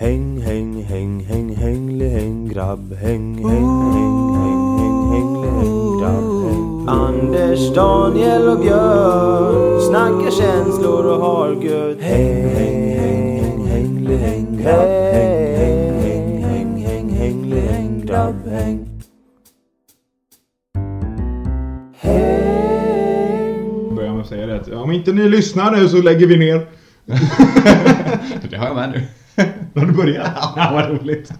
Häng, häng, häng, häng, hängli, häng, grabb. Häng, häng, häng, häng, häng, hängli, häng, grabb. Häng. Anders, Daniel och Björn snackar känslor och har gött. Häng, häng, häng, häng, hängli, häng, grabb. Häng, häng, häng, häng, häng, hängli, häng, grabb. Häng. Börjar med att säga det att om inte ni lyssnar nu så lägger vi ner. Det har jag med nu. Har du börjat? Ja, vad roligt.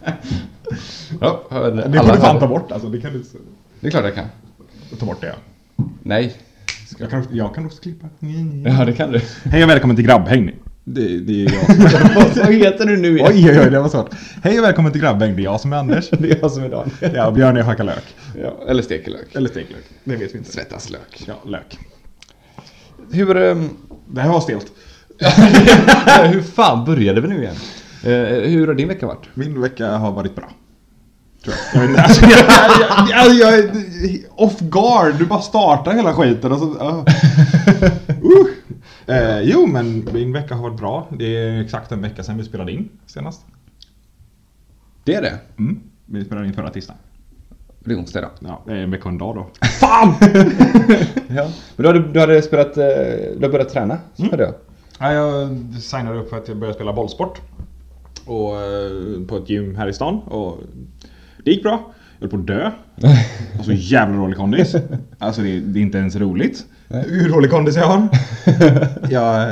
Ja, Det får du fan ta bort alltså. Det kan du Det är klart jag kan. ta bort det ja. Nej. Jag kan, jag kan också klippa. Ja, det kan du. Hej och välkommen till Grabbhäng. Det, det är jag. Vad heter du nu igen? oj, oj, oj, det var svårt. Hej och välkommen till Grabbhäng. Det är jag som är Anders. Det är jag som är Daniel. Ja, Björn är hackar lök. Ja, eller steker lök. Eller steklök. Det vet vi inte. Svettas lök. Ja, lök. Hur, ehm, Det här var stelt. hur fan började vi nu igen? Eh, hur har din vecka varit? Min vecka har varit bra. Tror jag. Jag, alltså, jag, jag, jag, jag off guard. Du bara startar hela skiten och så... Uh. Uh. Eh, jo, men min vecka har varit bra. Det är exakt en vecka sedan vi spelade in senast. Det är det. Mm. Vi spelade in förra tisdagen. Det är onsdag idag. Ja, det är en vecka och en dag då. Fan! Ja. Men du hade, du hade spelat, eh, du har börjat träna, så hörde jag. Ja, jag signade upp för att jag började spela bollsport. Och, eh, på ett gym här i stan. Och det gick bra. Jag höll på att dö. Och så jävla dålig kondis. Alltså det, det är inte ens roligt. Hur dålig kondis jag har. Jag,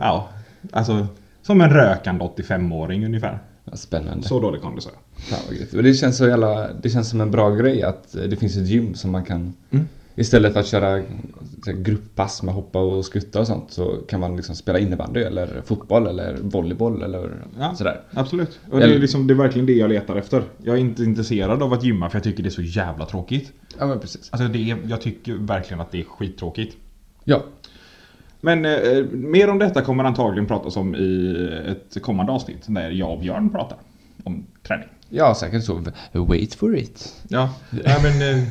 ja, alltså som en rökande 85-åring ungefär. Ja, Spännande. Så dålig kondis har jag. Men det känns så jävla, det känns som en bra grej att eh, det finns ett gym som man kan Mm. Istället för att köra grupppass med hoppa och skutta och sånt så kan man liksom spela innebandy eller fotboll eller volleyboll eller Ja. sådär. Absolut. Och det är, liksom, det är verkligen det jag letar efter. Jag är inte intresserad av att gymma för jag tycker det är så jävla tråkigt. Ja men precis. Alltså det är, jag tycker verkligen att det är skittråkigt. Ja. Men eh, mer om detta kommer antagligen pratas om i ett kommande avsnitt där jag och Björn pratar om träning. Ja säkert så. Wait for it. Ja, Nej, men eh,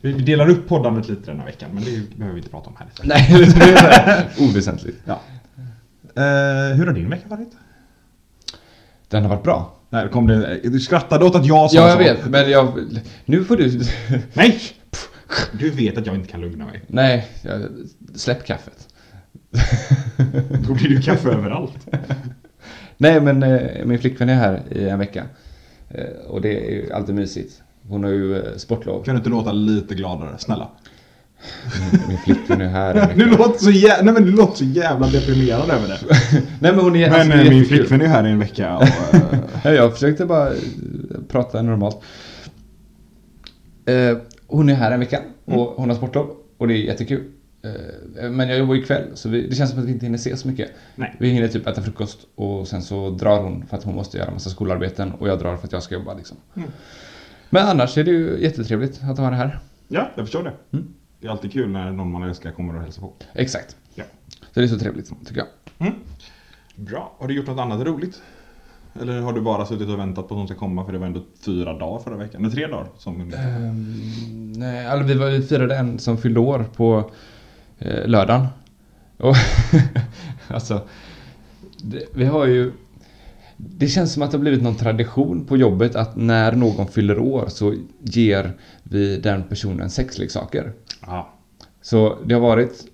vi, delar upp poddandet lite den här veckan men det behöver vi inte prata om här. Nej det är så oväsentligt. Ja. Eh, hur har din vecka varit? Den har varit bra. Nej, kom det, du skrattade åt att jag sa Ja jag så. vet men jag... Nu får du... Nej! Du vet att jag inte kan lugna mig. Nej, jag, släpp kaffet. Då blir det kaffe överallt. Nej men eh, min flickvän är här i en vecka. Eh, och det är ju alltid mysigt. Hon har ju eh, sportlov. Kan du inte låta lite gladare, snälla? Min, min flickvän är här Du låter så jävla, nej, men du låter så jävla deprimerad över det. Nej men hon är, Men alltså, eh, är min jättekul. flickvän är här i en vecka och... eh, Ja, jag försökte bara eh, prata normalt. Eh, hon är här en vecka och hon har sportlov och det är jättekul. Eh, men jag jobbar ju kväll så vi, det känns som att vi inte hinner se så mycket. Nej. Vi hinner typ äta frukost och sen så drar hon för att hon måste göra massa skolarbeten och jag drar för att jag ska jobba liksom. Mm. Men annars är det ju jättetrevligt att ha henne här. Ja, jag förstår det. Mm. Det är alltid kul när någon man älskar kommer och hälsar på. Exakt. Ja. Så det är så trevligt tycker jag. Mm. Bra. Har du gjort något annat roligt? Eller har du bara suttit och väntat på att hon ska komma för det var ändå fyra dagar förra veckan? Nej, tre dagar som Ehm, nej, alltså vi, var, vi firade en som fyllde år på eh, lördagen. Och alltså, det, vi har ju... Det känns som att det har blivit någon tradition på jobbet att när någon fyller år så ger vi den personen sexleksaker. Ja. Så det har varit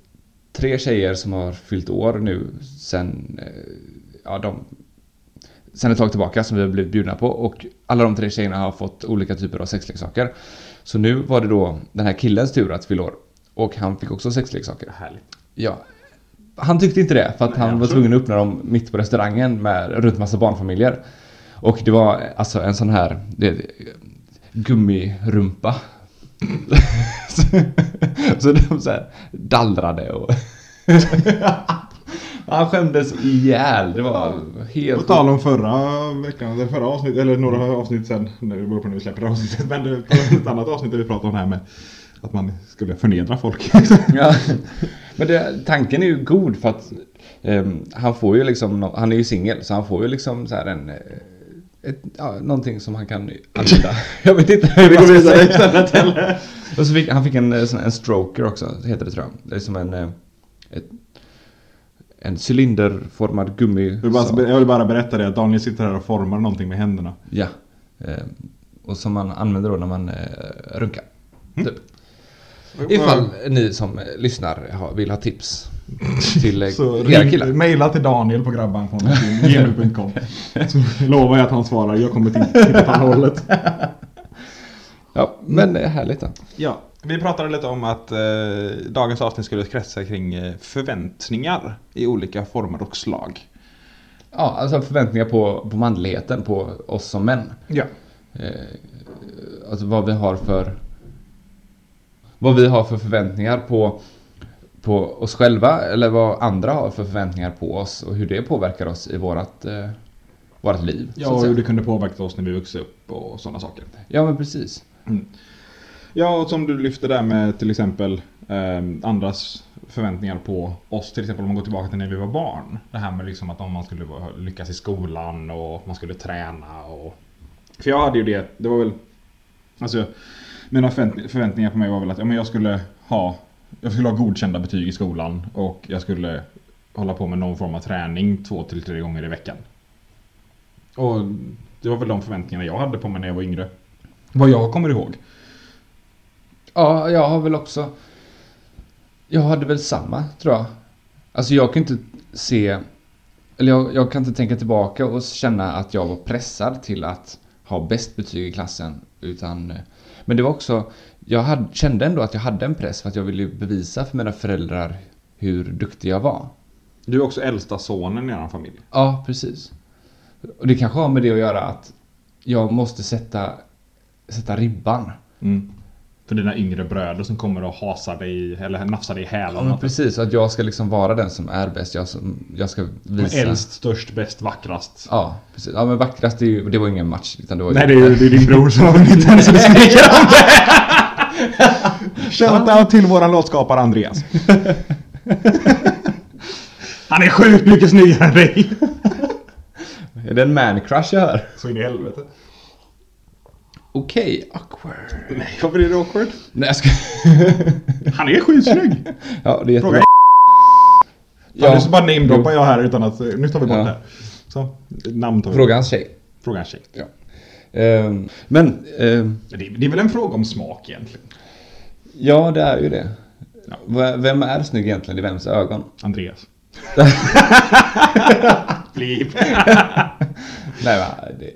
tre tjejer som har fyllt år nu sen, eh, ja de, sen ett tag tillbaka som vi har blivit bjudna på och alla de tre tjejerna har fått olika typer av sexleksaker. Så nu var det då den här killens tur att fylla år och han fick också sexleksaker. Härligt. Ja. Han tyckte inte det för att Nej, han var absolut. tvungen att öppna dem mitt på restaurangen med runt massa barnfamiljer. Och det var alltså en sån här det, gummirumpa. så, så de så här dallrade och... han skämdes ihjäl. Det var På helt... tal om förra veckan, eller förra avsnittet, eller några avsnitt sen, när det beror på när vi släpper avsnittet, men det var ett annat avsnitt där vi pratade om det här med att man skulle förnedra folk. Ja. Men det, tanken är ju god för att ehm, han får ju liksom, han är ju singel så han får ju liksom så här en eh, ett, ja, någonting som han kan använda. Jag vet inte hur man ska säga. istället eller? Och så fick, han fick en, eh, en stroker också, heter det tror jag. Det är som en, eh, ett, en cylinderformad gummi... Jag vill, bara, jag vill bara berätta det att Daniel sitter här och formar någonting med händerna. Ja. Eh, och som man använder då när man eh, runkar. Typ. Ifall ni som eh, lyssnar vill ha tips till eh, Så era killar. mejla till Daniel på grabban.gmail.com Så lovar jag att han svarar. Jag kommer till- titta på det här hållet. Ja, men eh, härligt då. Ja, vi pratade lite om att eh, dagens avsnitt skulle kretsa kring förväntningar i olika former och slag. Ja, alltså förväntningar på, på manligheten, på oss som män. Ja. Eh, alltså vad vi har för... Vad vi har för förväntningar på, på oss själva eller vad andra har för förväntningar på oss och hur det påverkar oss i vårat, eh, vårat liv. Ja, och hur det kunde påverka oss när vi vuxit upp och sådana saker. ja men precis. Ja, och som du lyfte där med till exempel eh, andras förväntningar på oss. Till exempel om man går tillbaka till när vi var barn. Det här med liksom att om man skulle lyckas i skolan och man skulle träna och... För jag hade ju det, det var väl... Alltså, mina förväntningar på mig var väl att ja, men jag skulle ha... Jag skulle ha godkända betyg i skolan och jag skulle hålla på med någon form av träning två till tre gånger i veckan. Och det var väl de förväntningarna jag hade på mig när jag var yngre. Vad jag kommer ihåg. Ja, jag har väl också... Jag hade väl samma, tror jag. Alltså jag kan inte se... Eller jag, jag kan inte tänka tillbaka och känna att jag var pressad till att ha bäst betyg i klassen. Utan... Men det var också... Jag hade, kände ändå att jag hade en press för att jag ville bevisa för mina föräldrar hur duktig jag var. Du är också äldsta sonen i er familj. Ja, precis. Och det kanske har med det att göra att jag måste sätta, sätta ribban. För dina yngre bröder som kommer och hasar dig eller nafsar dig i Ja, hälarna. men precis. Att jag ska liksom vara den som är bäst. Jag, som, jag ska visa... Äldst, störst, bäst, vackrast. Ja, precis. Ja, men vackrast, det, är ju, det var ingen match. Utan det var ju, Nej, det är, det är din bror som har vunnit den så du skriker om det. Shoutout till våran låtskapare Andreas. Han är sjukt mycket snyggare än dig. Är det en man-crush jag hör? Så in i helvete. Okej, awkward. Nej, varför är det awkward? Nej, jag ska... Han är skitsnygg. ja, det är Fråga jättebra. Ja. Ja, Nu så bara namedroppar jag här utan att... Nu tar vi bort Ja. det här. Så, namn tar vi fråga hans tjej. Fråga en tjej. Ja. Ehm, men, ehm, Det är, det är väl en fråga om smak egentligen. ja det är ju det. Ja. Vem är snygg egentligen i vems ögon? Andreas. Blip. Nej, va, det...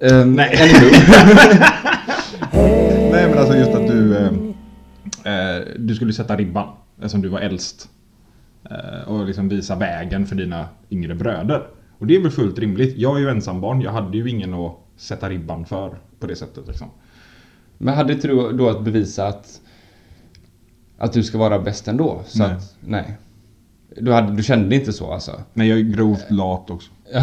Ehm, Nej. Nej men alltså just att du... Eh, eh, du skulle sätta ribban. Eftersom du var äldst. Eh, och liksom visa vägen för dina yngre bröder. Och det är väl fullt rimligt. Jag är ju ensambarn. Jag hade ju ingen att sätta ribban för. På det sättet liksom. Men hade inte du då att bevisa att, att du ska vara bäst ändå? Så Nej. Att, nej. Du, hade, du kände inte så alltså? Nej jag är grovt lat också.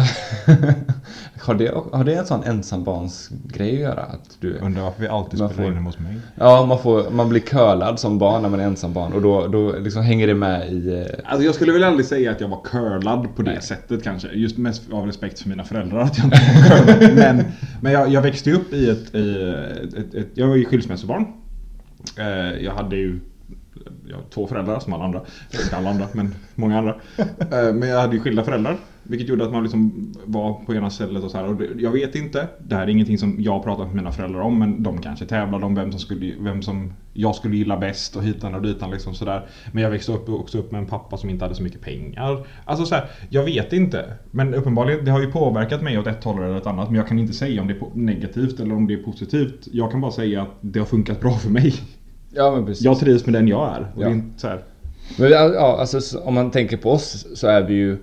har, det, har det en sån ensambarnsgrej att göra? Att du, Undrar varför vi alltid spelar får- in hos mig. ja, man, får, man blir curlad som barn när man är ensambarn och då, då liksom hänger det med i... eh, Alltså jag skulle väl aldrig säga att jag var curlad på det Nej. sättet kanske. Just mest av respekt för mina föräldrar att jag inte var curlad. Men, men jag, jag växte upp i ett, i ett, ett, ett... Jag var ju skilsmässobarn. Eh, Jag hade ju jag har två föräldrar som alla andra. Inte alla andra, men många andra. Eh, men jag hade ju skilda föräldrar. Vilket gjorde att man liksom var på ena stället och så här. Och det, jag vet inte. Det här är ingenting som jag pratat med mina föräldrar om. Men de kanske tävlade om vem som, skulle, vem som jag skulle gilla bäst och hitan och ditan liksom sådär. Men jag växte upp, också upp med en pappa som inte hade så mycket pengar. Alltså så här, jag vet inte. Men uppenbarligen, det har ju påverkat mig åt ett håll eller ett annat. Men jag kan inte säga om det är negativt eller om det är positivt. Jag kan bara säga att det har funkat bra för mig. Ja, men precis. Jag trivs med den jag är. Och Ja. det är inte så här. Men ja, alltså så- om man tänker på oss så är vi ju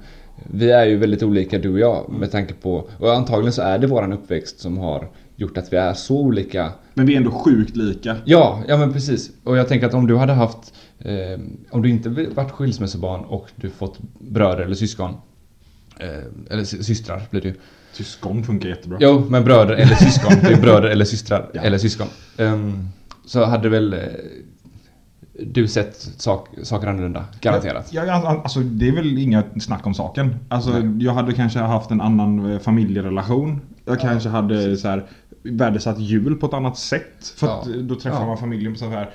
Vi är ju väldigt olika du och jag med tanke på Och antagligen så är det våran uppväxt som har gjort att vi är så olika Men vi är ändå sjukt lika. Ja, ja men precis. Och jag tänker att om du hade haft eh, Om du inte varit skilsmässobarn och du fått bröder eller syskon eh, Eller sy- systrar blir det ju Syskon funkar jättebra. Jo, men bröder eller syskon. Det är bröder eller systrar Ja. eller syskon. Ehm, så hade väl eh, du sett sak, saker annorlunda, garanterat. Ja, ja, alltså det är väl inga snack om saken. Alltså Nej. jag hade kanske haft en annan eh, familjerelation. Jag kanske hade så här värdesatt jul på ett annat sätt. För Ja. eh, då träffar Ja. man familjen på så här.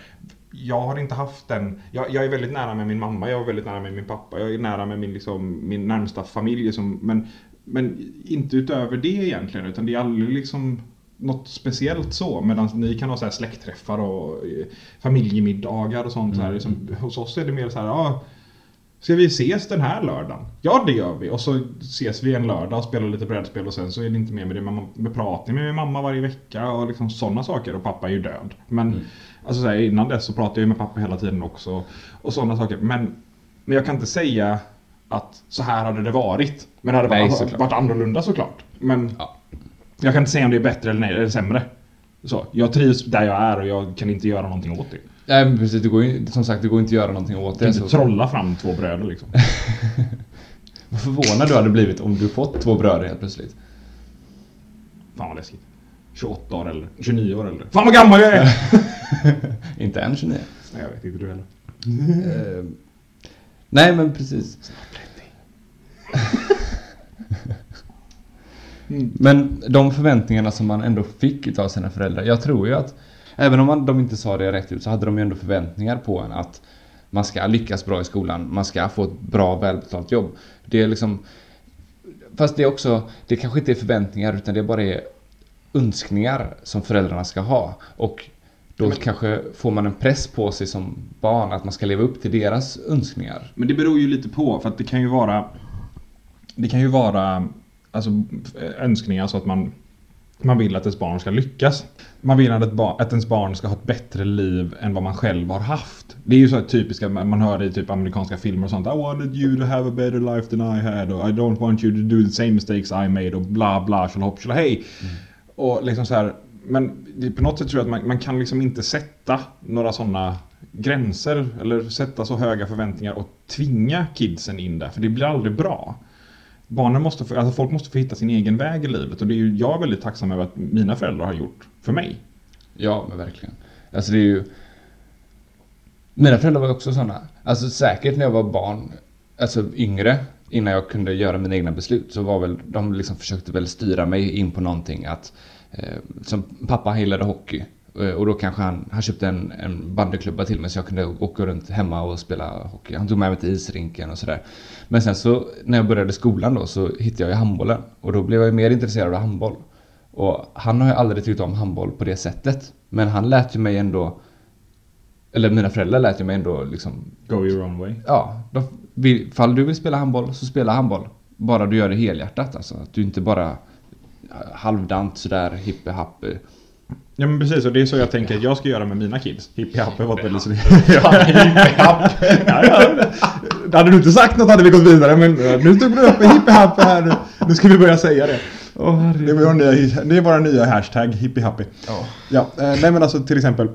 jag har inte haft den. Jag, jag är väldigt nära med min mamma, jag är väldigt nära med min pappa, jag är nära med min, liksom, min närmsta familj. Liksom, men, men inte utöver det egentligen, utan det är aldrig liksom något speciellt så. Medan ni kan ha så här släktträffar och eh, familjemiddagar och sånt. Så här, liksom, hos oss är det mer så här, ja, Ska vi ses den här lördagen? Ja, det gör vi. Och så ses vi en lördag och spelar lite brädspel och sen så är det inte mer med det. Man man pratar med min mamma varje vecka och liksom sådana saker. Och pappa är ju död. Men Mm. alltså så här, innan dess så pratade jag med pappa hela tiden också. Och sådana saker. Men, men jag kan inte säga att så här hade det varit. Men det hade Nej, varit, såklart. varit annorlunda såklart. Men Ja. Jag kan inte säga om det är bättre eller, nej, eller sämre. Så, jag trivs där jag är och jag kan inte göra någonting åt det. Nej men precis, det går ju, som sagt det går inte att göra någonting åt Jag kan det. inte Så, trolla fram två bröder liksom. vad förvånad du hade blivit om du fått två bröder helt plötsligt. Fan vad läskigt. 28 år eller 29 år eller. Fan vad gammal jag är! inte än 29. Nej, jag vet inte du heller. Eh, nej men precis. Mm. Men de förväntningarna som man ändå fick utav sina föräldrar. Jag tror ju att även om man, de inte sa det rätt ut så hade de ju ändå förväntningar på en att man ska lyckas bra i skolan, man ska få ett bra välbetalt jobb. Det är liksom Fast det är också, det kanske inte är förväntningar utan det bara är önskningar som föräldrarna ska ha. Och då Men- kanske får man en press på sig som barn att man ska leva upp till deras önskningar. Men det beror ju lite på för att det kan ju vara Det kan ju vara Alltså önskningar så att man Man vill att ens barn ska lyckas. Man vill att, barn, att ens barn ska ha ett bättre liv än vad man själv har haft. Det är ju så typiska, man hör det i typ amerikanska filmer och sånt. I wanted you to have a better life than I had. Och I don't want you to do the same mistakes I made. Och bla bla tjolahopp tjolahej. Och liksom så här. Men på något sätt tror jag att man, man kan liksom inte sätta några sådana gränser. Eller sätta så höga förväntningar och tvinga kidsen in där. För det blir aldrig bra. Barnen måste få, alltså folk måste få hitta sin egen väg i livet. Och det är ju jag är väldigt tacksam över att mina föräldrar har gjort för mig. Ja, men verkligen. Alltså det är ju... Mina föräldrar var ju också sådana. Alltså säkert när jag var barn, alltså yngre, innan jag kunde göra mina egna beslut, så var väl, de liksom försökte väl styra mig in på någonting att, eh, som pappa gillade hockey. Eh, Och då kanske han, han köpte en, en bandyklubba till mig så jag kunde åka runt hemma och spela hockey. Han tog med mig till isrinken och sådär. Men sen så när jag började skolan då så hittade jag ju handbollen. Och då blev jag ju mer intresserad av handboll. Och han har ju aldrig tyckt om handboll på det sättet. Men han lät ju mig ändå... Eller mina föräldrar lät ju mig ändå liksom... Go your own way. Ja, de, vill, fall du vill spela handboll så spela handboll. Bara du gör det helhjärtat alltså. Att du inte bara halvdant sådär hippe happy. Ja men precis, och det är så jag tänker att jag ska göra med mina kids. Hippie happy var ett väldigt... Ja. Hade du inte sagt något hade vi gått vidare men nu tog du upp hippie happy här nu. Nu ska vi börja säga det. Det är vår nya, det är våra nya hashtag hippie happy. Ja. Ja, eh, nej men alltså till exempel.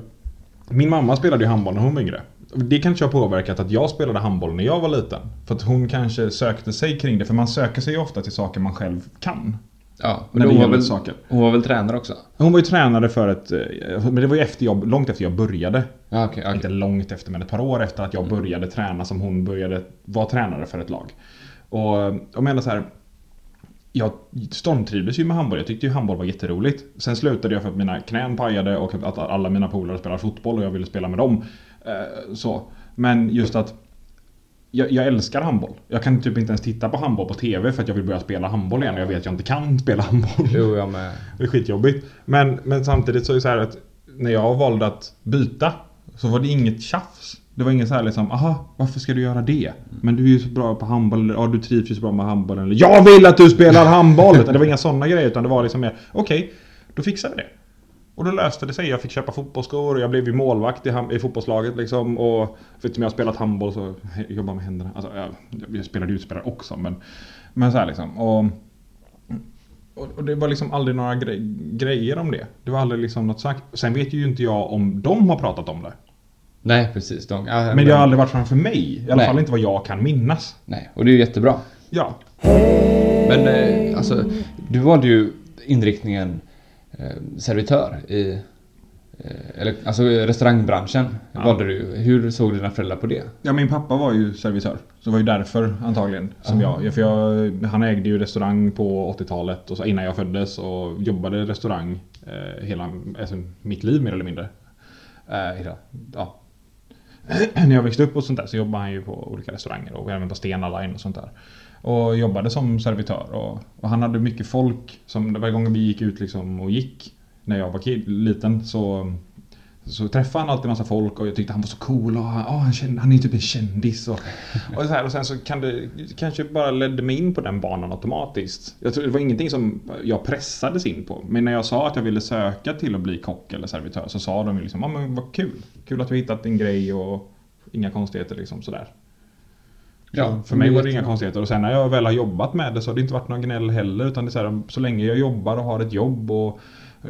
Min mamma spelade ju handboll när hon var yngre. Det kanske har påverkat att jag spelade handboll när jag var liten. För att hon kanske sökte sig kring det. För man söker sig ju ofta till saker man själv kan. Ja, men hon var, väl, saker. hon var väl tränare också? Hon var ju tränare för ett... eh, Men det var ju efter jag, långt efter jag började. Ja, okej. okej. Inte långt efter men ett par år efter att jag började träna som hon började vara tränare för ett lag. Och jag menar så här. Jag stormtrivdes ju med handboll. Jag tyckte ju handboll var jätteroligt. Sen slutade jag för att mina knän pajade och att alla mina polare spelar fotboll och jag ville spela med dem. Eh, Så. Men just att jag, jag älskar handboll. Jag kan typ inte ens titta på handboll på TV för att jag vill börja spela handboll igen och jag vet att jag inte kan spela handboll. Jo, jag med. Det är skitjobbigt. Men, men samtidigt så är det så här att när jag valde att byta så var det inget tjafs. Det var ingen så här liksom, aha, varför ska du göra det? Men du är ju så bra på handboll, eller ja, du trivs ju så bra med handboll. Eller jag vill att du spelar handboll! Det var inga sådana grejer, utan det var liksom mer, okej, då fixar vi det. Och då löste det sig. Jag fick köpa fotbollsskor och jag blev ju målvakt i, i fotbollslaget liksom. Och att jag har spelat handboll så jobbar med händerna. Alltså, jag, jag spelade utspelare också men, men så här liksom. Och, och, det var liksom aldrig några gre- grejer om det. Det var aldrig liksom något sagt. Sen vet ju inte jag om de har pratat om det. Nej, precis. De, ja, Men det har aldrig varit framför mig. I alla Nej. fall inte vad jag kan minnas. Nej, och det är ju jättebra. Ja. Men eh, alltså, du valde ju inriktningen servitör i... Eh, eller alltså restaurangbranschen Ja. valde du. Hur såg dina föräldrar på det? Ja, min pappa var ju servitör. Så det var ju därför antagligen som Aha. jag. För jag, han ägde ju restaurang på 80-talet och så innan jag föddes och jobbade restaurang eh, hela alltså, mitt liv mer eller mindre. Eh, hela, ja, när jag växte upp och sånt där så jobbade han ju på olika restauranger och även på Stena Line och sånt där. Och jobbade som servitör och, och han hade mycket folk som varje gång vi gick ut liksom och gick när jag var kid, liten så så träffade han alltid massa folk och jag tyckte han var så cool och ah, han, oh, han, kände, han är ju typ en kändis och, och, så här, och sen så kan det kanske bara ledde mig in på den banan automatiskt. Jag tror det var ingenting som jag pressades in på. Men när jag sa att jag ville söka till att bli kock eller servitör så sa de ju liksom, ja ah, men vad kul. Kul att du hittat din grej och inga konstigheter liksom sådär. Ja, för mig var det inga konstigheter och sen när jag väl har jobbat med det så har det inte varit någon gnäll heller utan det är så, här, så länge jag jobbar och har ett jobb och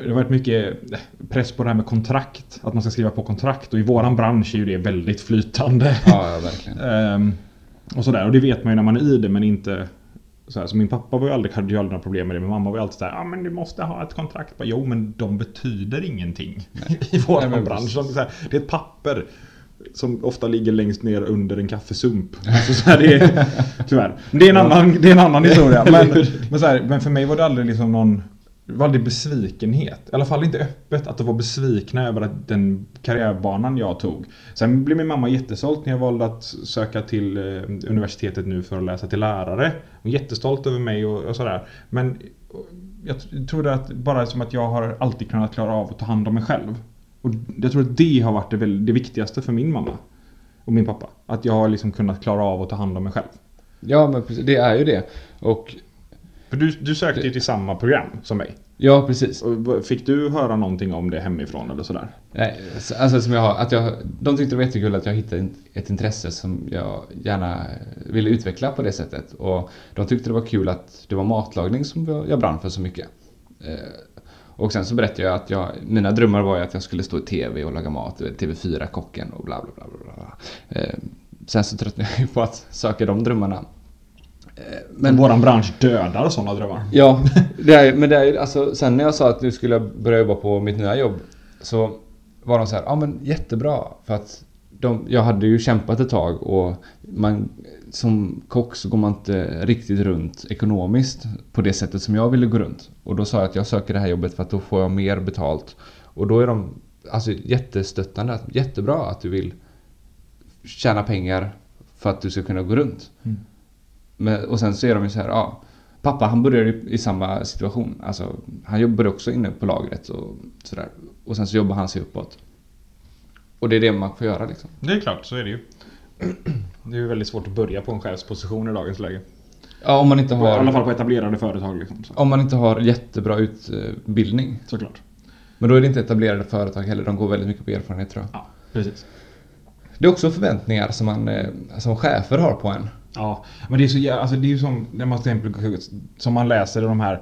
det har varit mycket eh, press på det här med kontrakt. Att man ska skriva på kontrakt och i våran bransch är ju det väldigt flytande. Ja, ja verkligen. um, och sådär. Och det vet man ju när man är i det men inte... Så, här, så min pappa var ju aldrig, hade ju aldrig några problem med det. Min mamma var ju alltid såhär, ja ah, men du måste ha ett kontrakt. Bara, jo men de betyder ingenting i våran Nej, bransch. Så här, det är ett papper. Som ofta ligger längst ner under en kaffesump. Alltså, så här, det är, tyvärr. Det är en annan, det är en annan historia. Men, men, så här, men för mig var det aldrig liksom någon det var aldrig besvikenhet. I alla fall inte öppet att de var besvikna över att den karriärbanan jag tog. Sen blev min mamma jättestolt när jag valde att söka till eh, universitetet nu för att läsa till lärare. Hon var jättestolt över mig och, och sådär. Men jag tror att bara som att jag har alltid kunnat klara av att ta hand om mig själv. Och jag tror att det har varit det, det viktigaste för min mamma. Och min pappa. Att jag har liksom kunnat klara av att ta hand om mig själv. Ja men precis, det är ju det. Och för du, du sökte ju till samma program som mig. Ja, precis. Och fick du höra någonting om det hemifrån eller sådär? Nej, alltså som jag har, att jag, de tyckte det var jättekul att jag hittade ett intresse som jag gärna ville utveckla på det sättet. Och de tyckte det var kul att det var matlagning som jag brann för så mycket. Och sen så berättade jag att jag, mina drömmar var ju att jag skulle stå i TV och laga mat, TV4-kocken och bla bla bla. bla. Eh, sen så tröttnade jag ju på att söka de drömmarna. Eh, men våran bransch dödar sådana drömmar. Ja, det är, men det är alltså sen när jag sa att nu skulle jag börja jobba på mitt nya jobb så var de så här, ja men jättebra för att de, jag hade ju kämpat ett tag och man, som kock så går man inte riktigt runt ekonomiskt på det sättet som jag ville gå runt. Och då sa jag att jag söker det här jobbet för att då får jag mer betalt. Och då är de alltså jättestöttande, jättebra att du vill tjäna pengar för att du ska kunna gå runt. Mm. Men, och sen så är de ju så här, ja. Pappa han började i samma situation. Alltså, han jobbade också inne på lagret och sådär. Och sen så jobbar han sig uppåt. Och det är det man får göra liksom. Det är klart, så är det ju. Det är ju väldigt svårt att börja på en chefsposition i dagens läge. Ja, om man inte har... I alla fall på etablerade företag liksom. Om man inte har jättebra utbildning. Såklart. Men då är det inte etablerade företag heller. De går väldigt mycket på erfarenhet tror jag. Ja, precis. Det är också förväntningar som, man, eh, som chefer har på en. Ja, men det är så alltså det är ju som, när man exempel, som man läser de här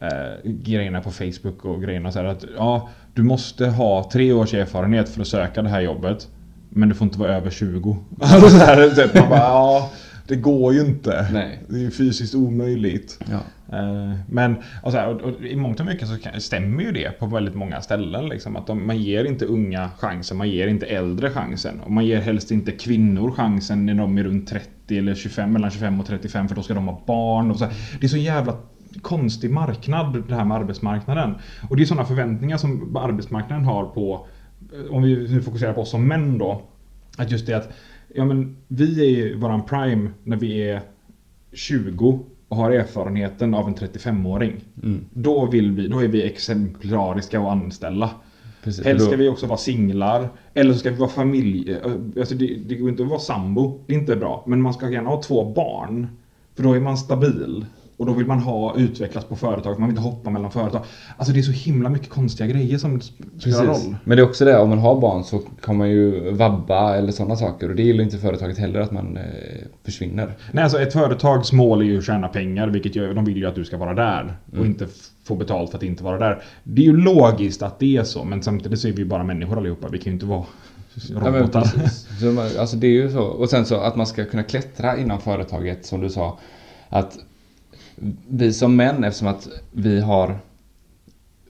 eh, grejerna på Facebook och grejerna så här att ja, du måste ha tre års erfarenhet för att söka det här jobbet. Men du får inte vara över 20. Alltså så här, typ, man bara, ja, det går ju inte. Nej. Det är ju fysiskt omöjligt. Ja. Eh, men och så här, och, och i mångt och mycket så stämmer ju det på väldigt många ställen. Liksom, att de, man ger inte unga chansen, man ger inte äldre chansen. Och man ger helst inte kvinnor chansen när de är runt 30 eller 25, mellan 25 och 35 för då ska de ha barn. Och så här. Det är så jävla konstig marknad det här med arbetsmarknaden. Och det är sådana förväntningar som arbetsmarknaden har på, om vi nu fokuserar på oss som män då. Att just det att, ja men vi är ju våran prime när vi är 20 och har erfarenheten av en 35-åring. Mm. Då, vill vi, då är vi exemplariska att anställa. Precis, Helst ska vi också vara singlar. Eller så ska vi vara familj. Eh, alltså det, det går inte att vara sambo. Det är inte bra. Men man ska gärna ha två barn. För då är man stabil. Och då vill man ha utvecklas på företag, man vill inte hoppa mellan företag. Alltså det är så himla mycket konstiga grejer som spelar roll. Men det är också det, om man har barn så kan man ju vabba eller sådana saker. Och det gillar inte företaget heller att man eh, försvinner. Nej, alltså ett företags mål är ju att tjäna pengar, vilket gör, de vill ju att du ska vara där. Mm. Och inte få betalt för att inte vara där. Det är ju logiskt att det är så, men samtidigt så är vi ju bara människor allihopa. Vi kan ju inte vara robotar. Ja, alltså det är ju så. Och sen så att man ska kunna klättra inom företaget, som du sa. Att vi som män, eftersom att vi har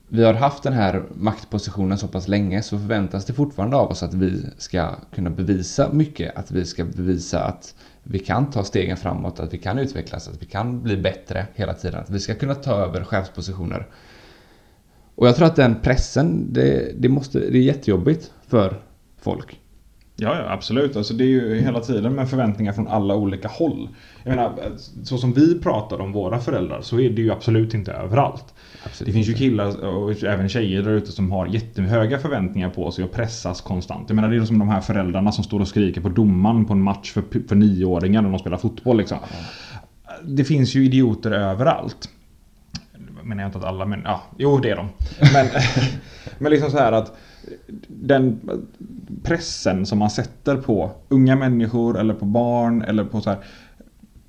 vi har haft den här maktpositionen så pass länge så förväntas det fortfarande av oss att vi ska kunna bevisa mycket. Att vi ska bevisa att vi kan ta stegen framåt, att vi kan utvecklas, att vi kan bli bättre hela tiden. Att vi ska kunna ta över chefspositioner. Och jag tror att den pressen, det, det, måste, det är jättejobbigt för folk. Ja, ja, absolut. Alltså, det är ju hela tiden med förväntningar från alla olika håll. Jag menar, så som vi pratar om våra föräldrar så är det ju absolut inte överallt. Absolut Det finns ju killar och även tjejer där ute som har jättehöga förväntningar på sig och pressas konstant. Jag menar det är som de här föräldrarna som står och skriker på domaren på en match för, för nioåringar när de spelar fotboll liksom. Det finns ju idioter överallt. Menar jag inte att alla men ja, jo det är de. Men, men liksom så här att den pressen som man sätter på unga människor eller på barn eller på så här.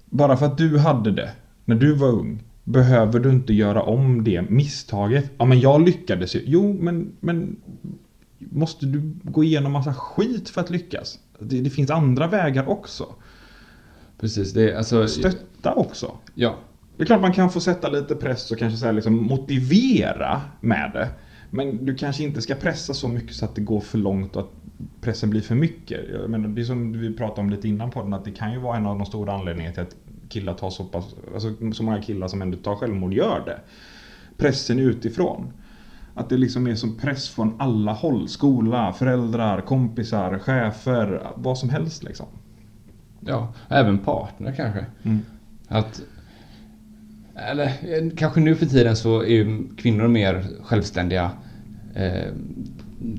Bara för att du hade det när du var ung behöver du inte göra om det misstaget. Ja men jag lyckades ju. Jo men, men måste du gå igenom massa skit för att lyckas? Det, det finns andra vägar också. Precis, det är alltså... Stötta också. Ja. Det är klart man kan få sätta lite press och kanske så liksom motivera med det. Men du kanske inte ska pressa så mycket så att det går för långt och att pressen blir för mycket. Jag menar, det är som vi pratade om lite innan podden att det kan ju vara en av de stora anledningarna till att killar tar så pass, alltså så många killar som ändå tar självmord gör det. Pressen utifrån. Att det liksom är som press från alla håll. Skola, föräldrar, kompisar, chefer, vad som helst liksom. Ja, även partner kanske. Mm. Att... Eller eh, kanske nu för tiden så är ju kvinnor mer självständiga. Eh,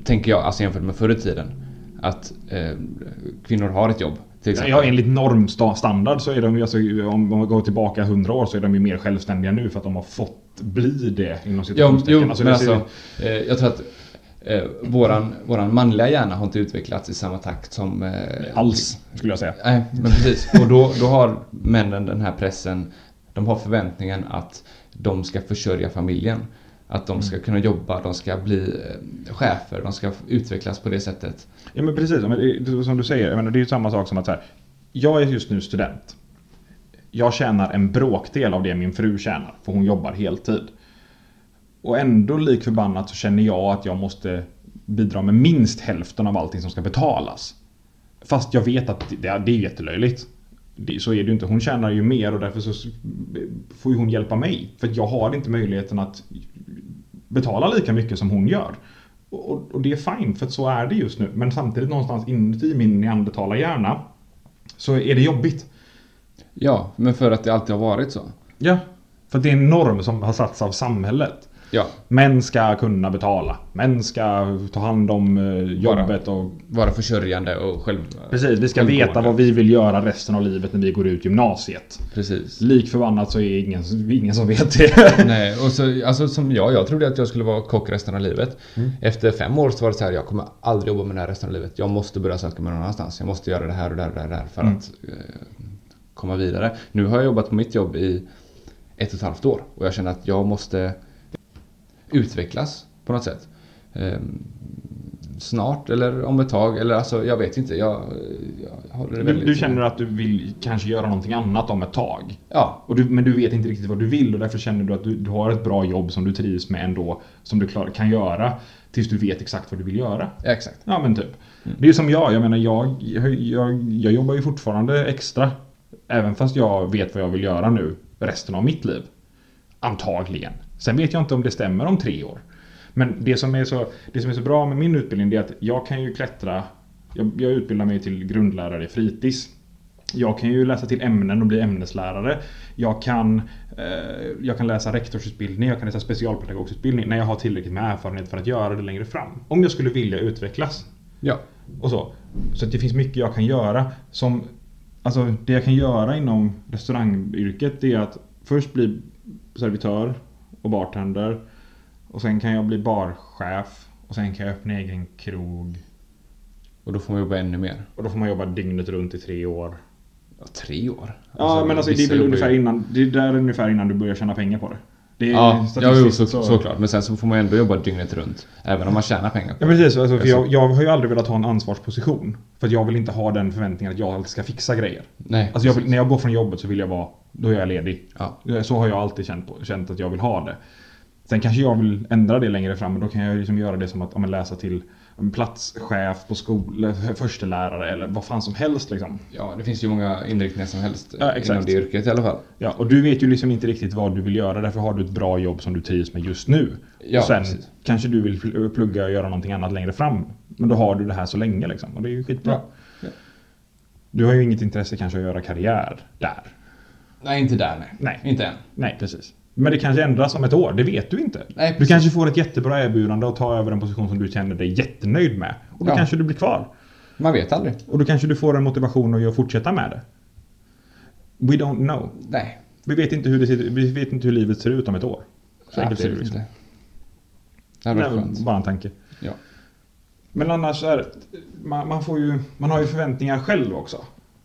tänker jag, alltså jämfört med förr i tiden. Att eh, kvinnor har ett jobb. Till exempel. Ja, enligt normstandard så är de ju, alltså, om man går tillbaka 100 år så är de ju mer självständiga nu för att de har fått bli det inom Ja, citationstecken. jo, Alltså, men alltså, eh, jag tror att eh, våran, våran manliga hjärna har inte utvecklats i samma takt som... Eh, Alls, skulle jag säga. Nej, men precis. Och då, då har männen den här pressen, de har förväntningen att de ska försörja familjen. Att de ska kunna jobba, de ska bli eh, chefer, de ska utvecklas på det sättet. Ja men precis, men som du säger, det är ju samma sak som att så här, jag är just nu student. Jag tjänar en bråkdel av det min fru tjänar, för hon jobbar heltid. Och ändå lik förbannat så känner jag att jag måste bidra med minst hälften av allting som ska betalas. Fast jag vet att det, det är jättelöjligt. Så är det ju inte. Hon tjänar ju mer och därför så får ju hon hjälpa mig. För att jag har inte möjligheten att betala lika mycket som hon gör. Och, och- det är fine, för så är det just nu. Men samtidigt någonstans inuti min neandertalarhjärna så är det jobbigt. Ja, men för att det alltid har varit så. Ja. För att det är en norm som har satts av samhället. Ja, Män ska kunna betala. Män ska ta hand om eh, jobbet och... vara försörjande och själv... Precis, vi ska veta vad vi vill göra resten av livet när vi går ut gymnasiet. Precis. Lik förbannat så är ingen, ingen som vet det. Nej, och så, alltså som jag, jag trodde att jag skulle vara kock resten av livet. Mm. Efter fem år så var det så här, jag kommer aldrig jobba med det här resten av livet. Jag måste börja söka mig någon annanstans. Jag måste göra det här och det här och det här för Mm. att eh, komma vidare. Nu har jag jobbat på mitt jobb i ett och ett halvt år och jag känner att jag måste utvecklas på något sätt. Ehm, snart eller om ett tag eller alltså jag vet inte. Jag, jag håller det Du, väldigt... du känner att du vill kanske göra någonting annat om ett tag. Ja, Och du, men du vet inte riktigt vad du vill och därför känner du att du, du har ett bra jobb som du trivs med ändå. Som du klar, kan göra tills du vet exakt vad du vill göra. exakt. Ja men typ. Det är som jag, jag menar jag, jag, jag, jag jobbar ju fortfarande extra. Även fast jag vet vad jag vill göra nu resten av mitt liv. Antagligen. Sen vet jag inte om det stämmer om tre år. Men det som är så, det som är så bra med min utbildning är att jag kan ju klättra. Jag, jag utbildar mig till grundlärare i fritids. Jag kan ju läsa till ämnen och bli ämneslärare. Jag kan, eh, jag kan läsa rektorsutbildning, jag kan läsa specialpedagogutbildning när jag har tillräckligt med erfarenhet för att göra det längre fram. Om jag skulle vilja utvecklas. Ja. Och så. Så att det finns mycket jag kan göra. Som, alltså det jag kan göra inom restaurangyrket är att först bli servitör och bartender. Och sen kan jag bli barchef. Och sen kan jag öppna egen krog. Och då får man jobba ännu mer. Och då får man jobba dygnet runt i tre år. Ja, tre år? Ja men alltså det är väl ungefär ju- innan, det är där ungefär innan du börjar tjäna pengar på det. Det är Ja, ja jo, statistiskt så, såklart. Men sen så får man ändå jobba dygnet runt. Även om man tjänar pengar Ja precis, alltså, för jag, jag har ju aldrig velat ha en ansvarsposition. För jag vill inte ha den förväntningen att jag alltid ska fixa grejer. Nej. Alltså jag vill, när jag går från jobbet så vill jag vara, då är jag ledig. Ja. Så har jag alltid känt, på, känt att jag vill ha det. Sen kanske jag vill ändra det längre fram och då kan jag liksom göra det som att ja, men läsa till platschef på skola, förstelärare eller vad fan som helst liksom. ja, det finns ju många inriktningar som helst Ja, inom exakt. det yrket i alla fall. Ja, och du vet ju liksom inte riktigt vad du vill göra därför har du ett bra jobb som du trivs med just nu. Ja, och sen precis. kanske du vill pl- plugga och göra någonting annat längre fram. Men då har du det här så länge liksom. Och det är ju skitbra. Ja. Ja. Du har ju inget intresse kanske att göra karriär där. Nej, inte där nej. Nej. Inte än. Nej, precis. Men det kanske ändras om ett år, det vet du inte. Nej, du kanske får ett jättebra erbjudande och ta över en position som du känner dig jättenöjd med. Och då Ja. kanske du blir kvar. Man vet aldrig. Och då kanske du får en motivation att fortsätta med det. We don't know. Nej. Vi vet inte hur, det ser, vi vet inte hur livet ser ut om ett år. Så enkelt ser det liksom. inte. Det varit skönt. bara en tanke. Ja. Men annars är man, man får ju, man har ju förväntningar själv också.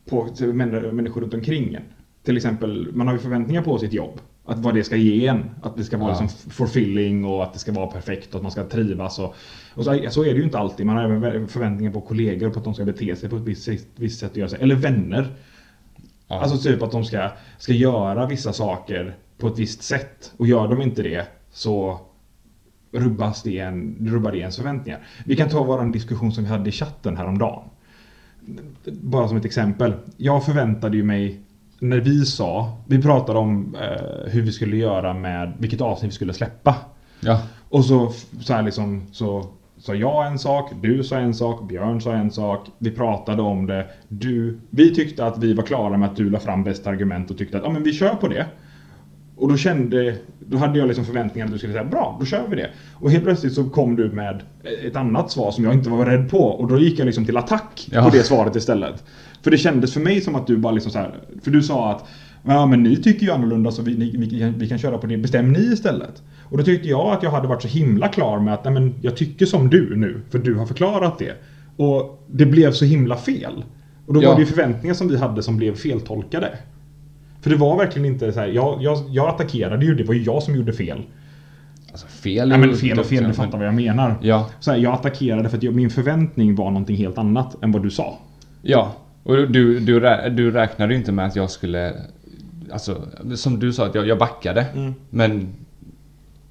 På människor runt omkring en. Till exempel, man har ju förväntningar på sitt jobb. Att vad det ska ge en. Att det ska vara Ja. liksom fulfilling och att det ska vara perfekt och att man ska trivas. Och, och så, så är det ju inte alltid. Man har även förväntningar på kollegor på att de ska bete sig på ett visst, visst sätt. Göra sig. Eller vänner. Ja. Alltså typ att de ska, ska göra vissa saker på ett visst sätt. Och gör de inte det så rubbas det en, rubbar det ens förväntningar. Vi kan ta vår diskussion som vi hade i chatten häromdagen. Bara som ett exempel. Jag förväntade ju mig när vi sa, vi pratade om eh, hur vi skulle göra med vilket avsnitt vi skulle släppa. ja. Och så, så här liksom, så sa jag en sak, du sa en sak, Björn sa en sak. Vi pratade om det. Du, vi tyckte att vi var klara med att du la fram bästa argument och tyckte att ja, men vi kör på det. Och då kände, då hade jag liksom förväntningar att du skulle säga bra, då kör vi det. Och helt plötsligt så kom du med ett annat svar som jag inte var rädd på. Och då gick jag liksom till attack Ja. på det svaret istället. För det kändes för mig som att du bara liksom så här, för du sa att Ja men ni tycker ju annorlunda så vi, ni, vi, kan, vi kan köra på det. Bestäm ni istället. Och då tyckte jag att jag hade varit så himla klar med att nej, men jag tycker som du nu. För du har förklarat det. Och det blev så himla fel. Och då Ja. var det ju förväntningar som vi hade som blev feltolkade. För det var verkligen inte så här. Jag, jag, jag attackerade ju, det var ju jag som gjorde fel. Alltså fel Nej men fel och fel, du fattar vad jag menar. Ja. Så här, jag attackerade för att jag, min förväntning var någonting helt annat än vad du sa. Ja. Och du, du, rä- du räknade ju inte med att jag skulle... Alltså, som du sa, att jag, jag backade. Mm. Men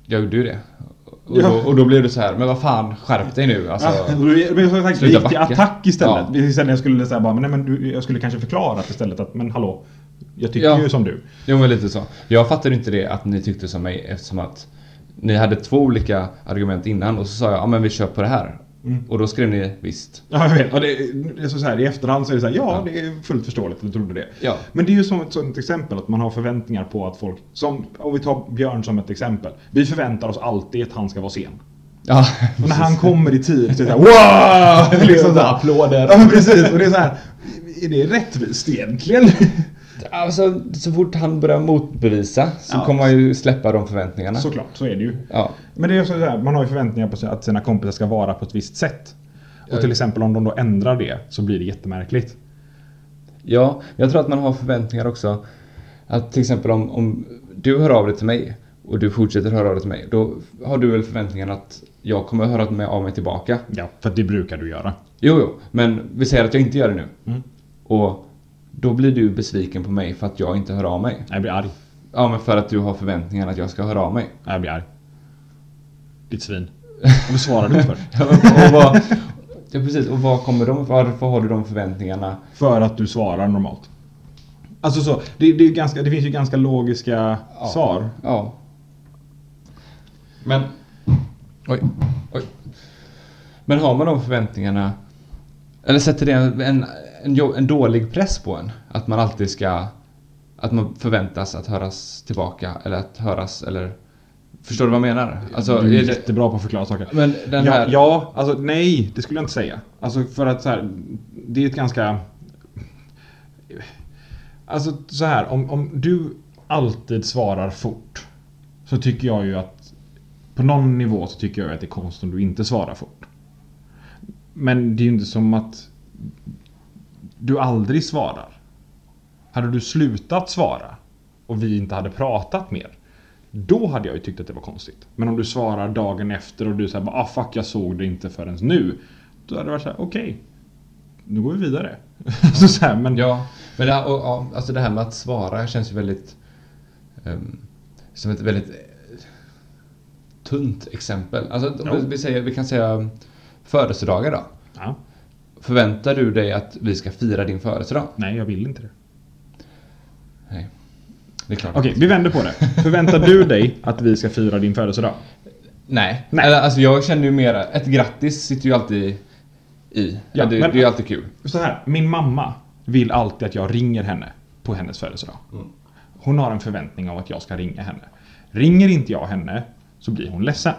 jag gjorde ju det. Och, Ja. då, och då blev det så här, men vad fan, skärp dig nu. Alltså, Ja, men jag sagt, gick till attack istället. Ja. Istället jag skulle säga bara, men, nej, men du, jag skulle kanske förklara istället att, men hallå. Jag tycker Ja. ju som du. Jo men lite så. Jag fattade inte det att ni tyckte som mig eftersom att ni hade två olika argument innan och så sa jag ja men vi kör på det här. Mm. Och då skrev ni visst. Ja, jag vet. Och det, det är så här, I efterhand så är det så här, ja, det är fullt förståeligt att du trodde det. Ja. Men det är ju som ett sånt exempel att man har förväntningar på att folk, som, om vi tar Björn som ett exempel. Vi förväntar oss alltid att han ska vara sen. Ja, Och när han kommer i tid så är det såhär wow! liksom så här, applåder. Ja precis, och det är så här. Är det rättvist egentligen? Alltså så fort han börjar motbevisa så Ja. kommer man ju släppa de förväntningarna. Såklart, så är det ju. Ja. Men det är också så här, man har ju förväntningar på att sina kompisar ska vara på ett visst sätt. Och till exempel om de då ändrar det så blir det jättemärkligt. Ja, jag tror att man har förväntningar också. Att till exempel om, om du hör av dig till mig och du fortsätter höra av dig till mig. Då har du väl förväntningen att jag kommer höra med- av mig tillbaka. Ja, för det brukar du göra. Jo, jo, men vi säger att jag inte gör det nu. Mm. Och då blir du besviken på mig för att jag inte hör av mig. Jag blir arg. Ja, men för att du har förväntningar att jag ska höra av mig. Jag blir arg. Ditt svin. Varför svarar du för? Och vad, ja, precis. Och vad kommer de, varför har du de förväntningarna? För att du svarar normalt. Alltså så, det, det, är ganska, det finns ju ganska logiska Ja. svar. Ja. Men... Oj, oj. Men har man de förväntningarna... Eller sätter det en, en, en, en dålig press på en? Att man alltid ska... Att man förväntas att höras tillbaka eller att höras eller... Förstår du vad jag menar? Alltså, du är är det, jättebra på att förklara saker. men den ja, här... ja, alltså nej, det skulle jag inte säga. Alltså för att så här, det är ett ganska... Alltså så här, om, om du alltid svarar fort så tycker jag ju att på någon nivå så tycker jag att det är konstigt om du inte svarar fort. Men det är ju inte som att du aldrig svarar. Hade du slutat svara och vi inte hade pratat mer då hade jag ju tyckt att det var konstigt. Men om du svarar dagen efter och du säger ah fuck jag såg det inte förrän nu. Då hade det varit så här: okej. nu går vi vidare. så så här, men Ja, men det, och, ja, alltså det här med att svara känns ju väldigt... ehm, som ett väldigt tunt exempel. Alltså vi, säger, vi kan säga födelsedagar då. ja, Förväntar du dig att vi ska fira din födelsedag? nej jag vill inte det. Nej. Det är klart. Okej, vi vänder på det. Förväntar du dig att vi ska fira din födelsedag? Nej. Nej. Eller, alltså jag känner ju mer... Ett grattis sitter ju alltid i. Ja, det, men- det är alltid kul. Så här, min mamma vill alltid att jag ringer henne på hennes födelsedag. Mm. Hon har en förväntning av att jag ska ringa henne. Ringer inte jag henne så blir hon ledsen.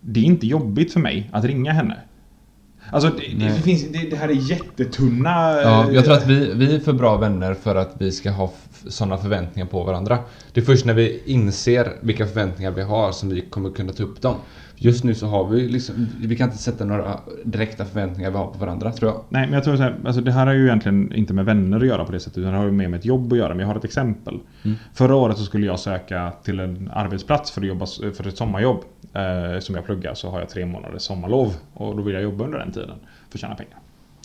Det är inte jobbigt för mig att ringa henne. Alltså det, det, finns, det, det här är jättetunna... Ja, eh, jag tror att vi, vi är för bra vänner för att vi ska ha sådana förväntningar på varandra. Det är först när vi inser vilka förväntningar vi har som vi kommer kunna ta upp dem. Just nu så har vi liksom, vi kan inte sätta några direkta förväntningar vi har på varandra tror jag. Nej, men jag tror så här, alltså det här har ju egentligen inte med vänner att göra på det sättet, utan det har ju mer med ett jobb att göra. Men jag har ett exempel. Mm. Förra året så skulle jag söka till en arbetsplats för att jobba för ett sommarjobb. Eh, som jag pluggar så har jag tre månaders sommarlov. Och då vill jag jobba under den tiden för att tjäna pengar.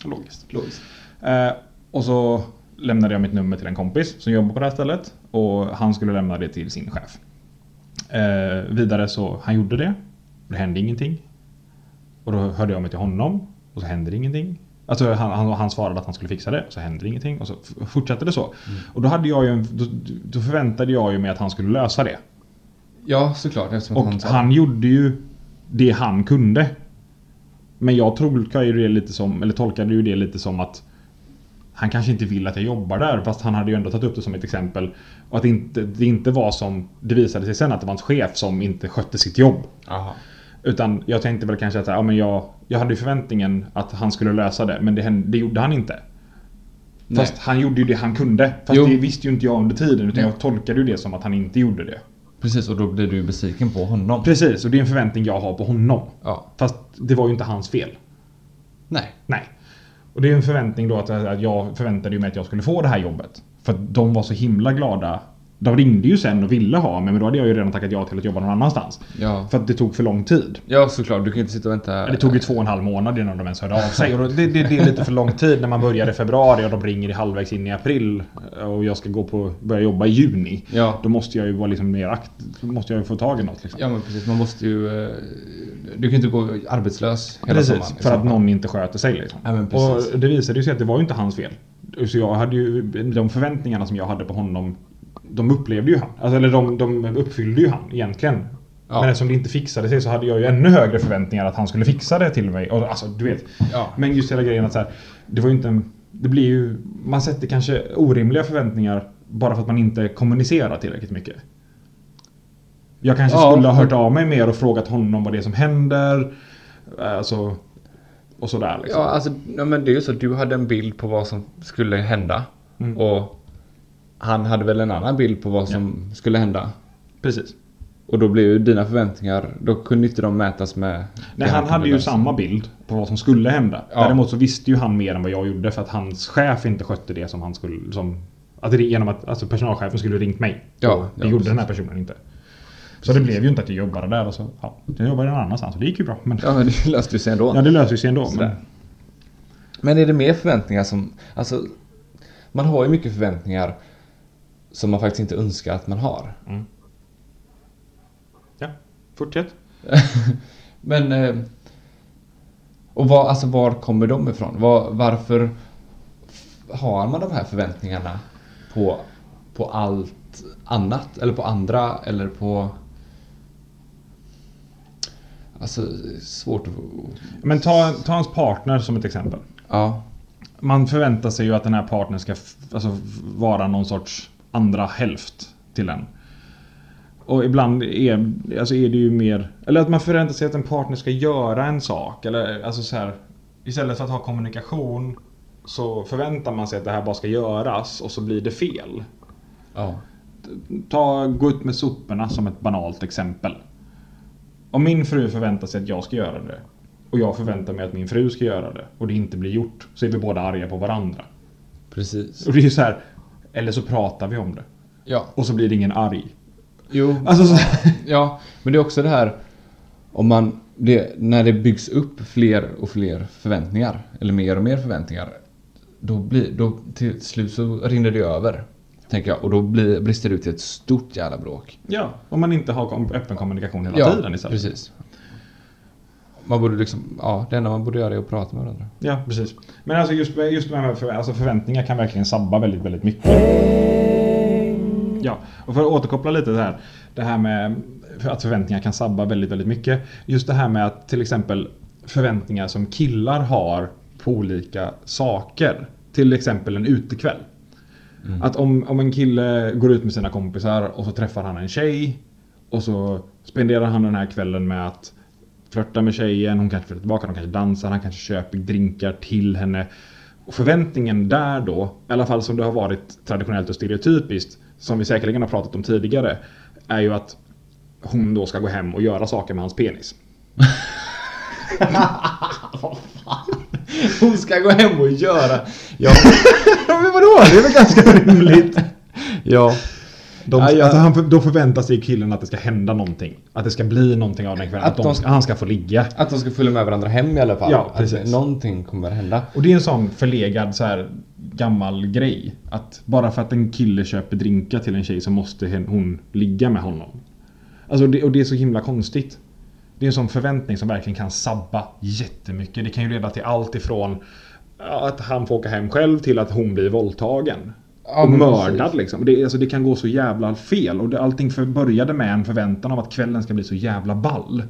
Logiskt. Logiskt. Eh, och så lämnade jag mitt nummer till en kompis som jobbar på det här stället. Och han skulle lämna det till sin chef. Eh, vidare så, han gjorde det. Det hände ingenting. Och då hörde jag mig till honom. Och så hände det ingenting. Alltså han, han, han svarade att han skulle fixa det. Och så hände ingenting. Och så fortsatte det så. Och då, hade jag ju då, då förväntade jag ju mig att han skulle lösa det. Ja, såklart Och han han gjorde ju det han kunde. Men jag tolkar ju det lite som, eller tolkade ju det lite som att han kanske inte vill att jag jobbar där fast han hade ju ändå tagit upp det som ett exempel. Och att det inte, det inte var som det visade sig sen att det var hans chef som inte skötte sitt jobb. Aha. Utan jag tänkte väl kanske att ja, men jag, jag hade ju förväntningen att han skulle lösa det men det, hände, det gjorde han inte. Fast Nej. han gjorde ju det han kunde. Fast Jo. det visste ju inte jag under tiden utan jag tolkade ju det som att han inte gjorde det. Precis, och då blir du besviken på honom. Precis, och det är en förväntning jag har på honom. Ja. Fast det var ju inte hans fel. Nej. Nej. Och det är en förväntning då att, att jag förväntade ju mig att jag skulle få det här jobbet. För att de var så himla glada. De ringde ju sen och ville ha mig men då hade jag ju redan tackat ja till att jobba någon annanstans. Ja. För att det tog för lång tid. Ja, såklart. Du kan inte sitta och vänta. Det tog ju två och en halv månad innan de ens hörde av sig. Och det, det, det är lite för lång tid när man börjar i februari och de ringer i halvvägs in i april. Och jag ska gå på, börja jobba i juni. Ja. Då måste jag ju vara liksom mer akt, måste jag ju få tag i något liksom. Ja, men precis. Man måste ju... eh, Du kan inte gå arbetslös hela Precis, sommaren. för att någon inte sköter sig liksom. Ja, men precis. och det visade sig att det var ju inte hans fel. Så jag hade ju, de förväntningarna som jag hade på honom, de upplevde ju han. Alltså, eller de, de uppfyllde ju han egentligen. Ja. Men eftersom det inte fixade sig så hade jag ju ännu högre förväntningar att han skulle fixa det till mig. Och, alltså, du vet. Ja. Men just hela grejen att så här, det var ju inte en, Det blir ju... Man sätter kanske orimliga förväntningar bara för att man inte kommunicerar tillräckligt mycket. Jag kanske Ja, skulle ha hört av mig mer och frågat honom vad det är som händer. Alltså... Och sådär liksom. Ja, alltså, men det är ju så. Du hade en bild på vad som skulle hända. Mm. Och han hade väl en annan bild på vad som skulle hända. Precis. Och då blev ju dina förväntningar, då kunde inte de mätas med... Nej, han hade ju samma bild på vad som skulle hända. Ja. Däremot så visste ju han mer än vad jag gjorde för att hans chef inte skötte det som han skulle... Som, att det, genom att alltså personalchefen skulle ringt mig. Ja, det ja, gjorde precis. den här personen inte. Så det blev ju inte att jag jobbade där och så... Ja, jag jobbade någon annanstans och det gick ju bra. Men, Ja, men det löste ju sig ändå. ja, det löser sig ändå. Men. Men är det mer förväntningar som... Alltså, man har ju mycket förväntningar som man faktiskt inte önskar att man har. mm. Ja, fortsätt. Men... Eh, och var, alltså, var kommer de ifrån? Var, varför har man de här förväntningarna på, på allt annat? Eller på andra? Eller på... Alltså, svårt att... Men ta, ta hans partner som ett exempel. Ja. Man förväntar sig ju att den här partnern ska alltså, vara någon sorts andra hälft till en. Och ibland är, alltså är det ju mer... Eller att man förväntar sig att en partner ska göra en sak. Eller alltså så här, Istället för att ha kommunikation så förväntar man sig att det här bara ska göras och så blir det fel. Ja. Ta gå ut med soporna som ett banalt exempel. Om min fru förväntar sig att jag ska göra det och jag förväntar mig att min fru ska göra det och det inte blir gjort så är vi båda arga på varandra. Precis. Och det är ju så här. Eller så pratar vi om det Ja. och så blir det ingen arg. Jo. Alltså så, Ja, men det är också det här om man, det, när det byggs upp fler och fler förväntningar, eller mer och mer förväntningar, då blir, då till slut så rinner det över. Tänker jag. Och då blir, brister det ut i ett stort jävla bråk. ja, om man inte har öppen kommunikation hela tiden istället. precis. Man borde liksom, ja, det enda man borde göra är att prata med varandra. Ja, precis. Men alltså just, just med för, alltså förväntningar kan verkligen sabba väldigt, väldigt mycket. Ja, och för att återkoppla lite det här. Det här med att förväntningar kan sabba väldigt, väldigt mycket. Just det här med att till exempel förväntningar som killar har på olika saker. Till exempel en utekväll. Att om, om en kille går ut med sina kompisar och så träffar han en tjej och så spenderar han den här kvällen med att flörta med tjejen, hon kanske flyttar tillbaka, de kanske dansar, han kanske köper drinkar till henne. Och förväntningen där då, i alla fall som det har varit traditionellt och stereotypiskt, som vi säkerligen har pratat om tidigare, är ju att hon då ska gå hem och göra saker med hans penis. Hon ska gå hem och göra... Ja. Men vadå? Det är väl ganska rimligt? ja. De, Ja, ja. Alltså han, då förväntar sig killen att det ska hända någonting. Att det ska bli någonting av den kvällen. Att, Att de, ska- han ska få ligga. Att de ska följa med varandra hem i alla fall. Ja, precis. Att någonting kommer hända. Och det är en sån förlegad så här gammal grej. Att bara för att en kille köper drinkar till en tjej så måste hon ligga med honom. Alltså det, och det är så himla konstigt. Det är en sån förväntning som verkligen kan sabba jättemycket. Det kan ju leda till allt ifrån att han får åka hem själv till att hon blir våldtagen. Ja, och mördad precis. liksom. Det, alltså, det kan gå så jävla fel. Och det, allting för, började med en förväntan av att kvällen ska bli så jävla ball.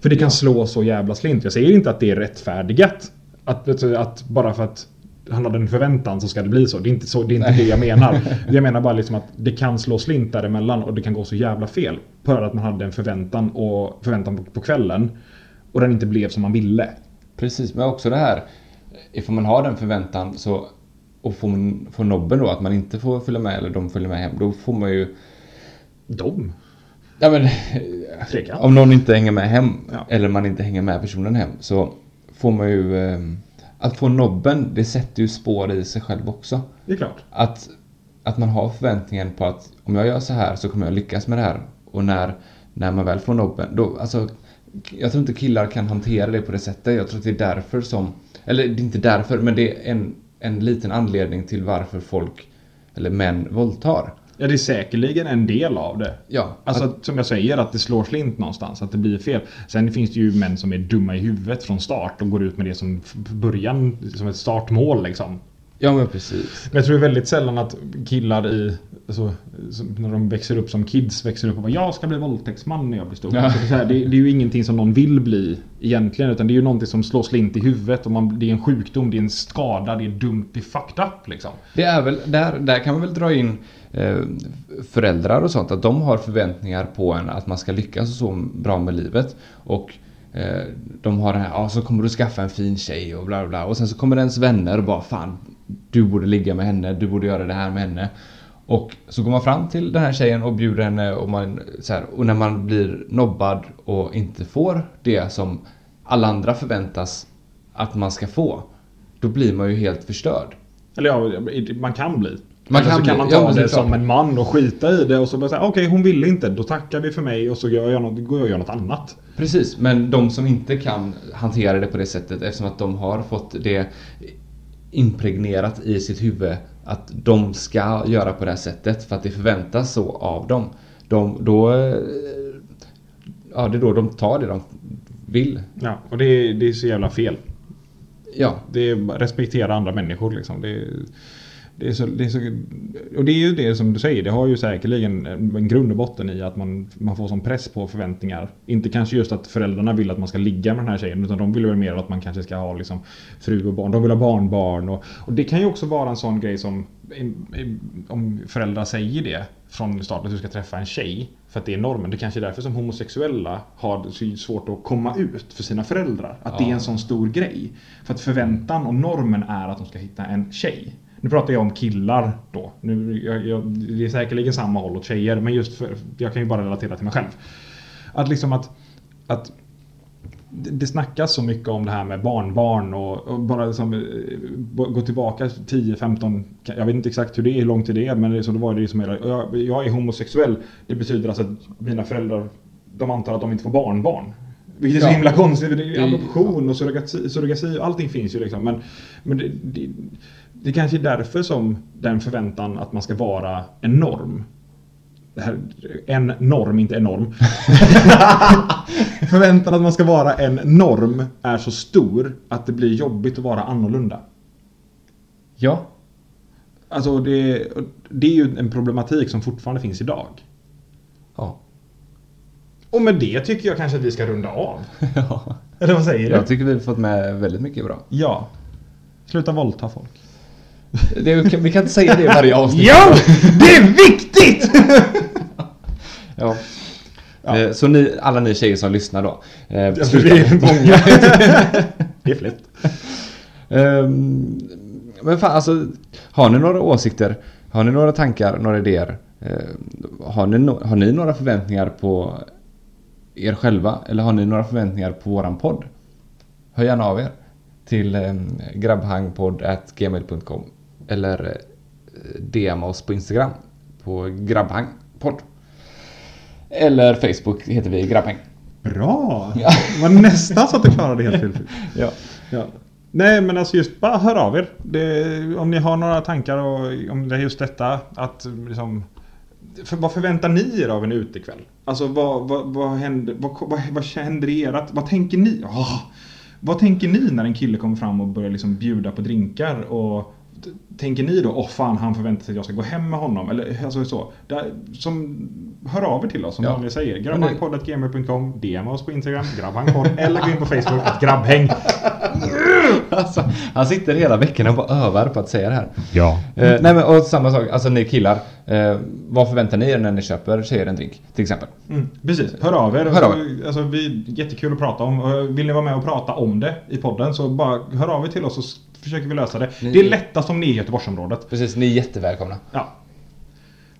För det kan slå så jävla slint. Jag säger inte att det är rättfärdigat. Att, vet du, att bara för att han hade en förväntan så ska det bli så. Det är inte, så, det, är inte det jag menar. Jag menar bara liksom att det kan slå slint däremellan och det kan gå så jävla fel. För att man hade en förväntan, och, förväntan på, på kvällen. Och den inte blev som man ville. Precis, men också det här. Ifall man har den förväntan så och får, får nobben då att man inte får följa med eller de följer med hem. Då får man ju... De? Ja men... Tvekan. Om någon inte hänger med hem Ja. eller man inte hänger med personen hem så får man ju... Eh, att få nobben, det sätter ju spår i sig själv också. Det är klart. Att, att man har förväntningen på att om jag gör så här så kommer jag lyckas med det här. Och när, när man väl får nobben, då, alltså, jag tror inte killar kan hantera det på det sättet. Jag tror att det är därför som, eller det är inte därför, men det är en, en liten anledning till varför folk, eller män, våldtar. Ja, det är säkerligen en del av det. Ja, Alltså att, som jag säger, att det slår slint någonstans, att det blir fel. Sen finns det ju män som är dumma i huvudet från start och går ut med det som början, som ett startmål liksom. Ja men precis. Men jag tror väldigt sällan att killar i, alltså, när de växer upp som kids, växer upp och bara jag ska bli våldtäktsman när jag blir stor. Ja. Alltså, det, är så här, det, det är ju ingenting som någon vill bli egentligen, utan det är ju någonting som slår slint i huvudet och man, det är en sjukdom, det är en skada, det är dumt, det är fucked up liksom. Det är väl, där, där kan man väl dra in eh, föräldrar och sånt, att de har förväntningar på en att man ska lyckas och så bra med livet. Och Eh, de har det här, ja så kommer du skaffa en fin tjej och bla bla bla. Och sen så kommer ens vänner och bara fan, du borde ligga med henne, du borde göra det här med henne. Och så går man fram till den här tjejen och bjuder henne och, man, så här, och när man blir nobbad och inte får det som alla andra förväntas att man ska få. Då blir man ju helt förstörd. Eller ja, man kan bli. Man kan så kan man ja, ta men det som klart. en man och skita i det och så bara säga okej hon ville inte, då tackar vi för mig och så gör jag något, går jag och gör något annat. Precis, men de som inte kan hantera det på det sättet eftersom att de har fått det impregnerat i sitt huvud att de ska göra på det här sättet för att det förväntas så av dem. De, då, eh, ja, det är då de tar det de vill. Ja, och det är, det är så jävla fel. Ja, Det är respektera andra människor liksom. Det är, det är så, det är så, och det är ju det som du säger, det har ju säkerligen en grund och botten i att man, man får sån press på förväntningar. Inte kanske just att föräldrarna vill att man ska ligga med den här tjejen, utan de vill väl mer att man kanske ska ha liksom fru och barn. De vill ha barnbarn. Och, och det kan ju också vara en sån grej som, om föräldrar säger det från start, att du ska träffa en tjej, för att det är normen. Det kanske är därför som homosexuella har svårt att komma ut för sina föräldrar. Att det är Ja. en sån stor grej. För att förväntan och normen är att de ska hitta en tjej. Nu pratar jag om killar då. Nu, jag, jag, det är säkerligen samma håll åt tjejer, men just för, jag kan ju bara relatera till mig själv. Att liksom att, att det snackas så mycket om det här med barnbarn och, och bara liksom, gå tillbaka 10-15, jag vet inte exakt hur det är, hur långt är det är, men det, är så det var det som hela, jag, jag är homosexuell. Det betyder alltså att mina föräldrar, de antar att de inte får barnbarn. Vilket är så himla konstigt, det är adoption och surrogati, surrogasi, allting finns ju liksom. Men, men det, det, det kanske är därför som den förväntan att man ska vara en norm. Här, en norm, inte enorm. Förväntan att man ska vara en norm är så stor att det blir jobbigt att vara annorlunda. ja, Alltså det, det är ju en problematik som fortfarande finns idag. ja. Och med det tycker jag kanske att vi ska runda av. ja. Eller vad säger du? Jag tycker vi har fått med väldigt mycket bra. Ja. Sluta våldta folk. Det, vi kan inte säga det i varje avsnitt. Jo! Det är viktigt! Ja. Ja. Eh, Så ni, alla ni tjejer som lyssnar då. eh, sluta- det är många. det är. Ehm, Men fan alltså, har ni några åsikter? Har ni några tankar, några idéer? Ehm, Har ni, har ni några förväntningar på er själva? Eller har ni några förväntningar på våran podd? Hör gärna av er till um, grabbhangpodd.gmail.com eller eh, DM oss på Instagram på grabbhangpodd. Eller Facebook heter vi grabbhang. Bra! Ja. Det var nästan så att du klarade det helt felfritt. Ja. Ja. Nej men alltså just bara hör av er. Det, om ni har några tankar och om det är just detta att liksom för, vad förväntar ni er av en utekväll? Alltså vad, vad, vad, händer, vad, vad, vad händer i ert... Vad tänker ni? Oh, vad tänker ni när en kille kommer fram och börjar liksom bjuda på drinkar? Och Tänker ni då, åh fan han förväntar sig att jag ska gå hem med honom? Eller alltså så. Där, som, hör av er till oss som Ja. vanligt säger. Grabbhangpodd.gamer.com DM oss på Instagram, grabbhangpodd eller gå in på Facebook, grabbhäng. Alltså, han sitter hela veckan och bara övar på att säga det här. Ja. Eh, nej men och samma sak, alltså ni killar. Eh, vad förväntar ni er när ni köper tjejer en drink? Till exempel. Mm, precis, hör av er. Hör av alltså, alltså, vi, jättekul att prata om. Vill ni vara med och prata om det i podden så bara hör av er till oss försöker vi lösa det. Ni... Det är lättast om ni är i Göteborgsområdet. Precis, ni är jättevälkomna. Ja.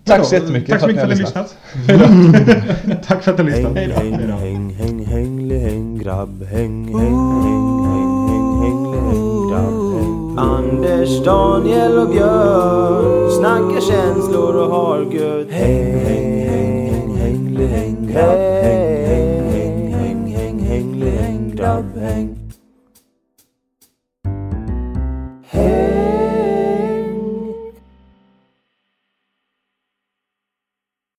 Tack så jättemycket tack så mycket för att ni har lyssnat. lyssnat. tack för att ni har lyssnat. Hej då. Häng, häng, häng, häng, häng, häng, grabb. Häng, häng, häng, häng, häng, häng, häng, grabb. Anders, Daniel och Björn snackar känslor och har gött. Häng, häng, häng, häng, häng, häng, grabb.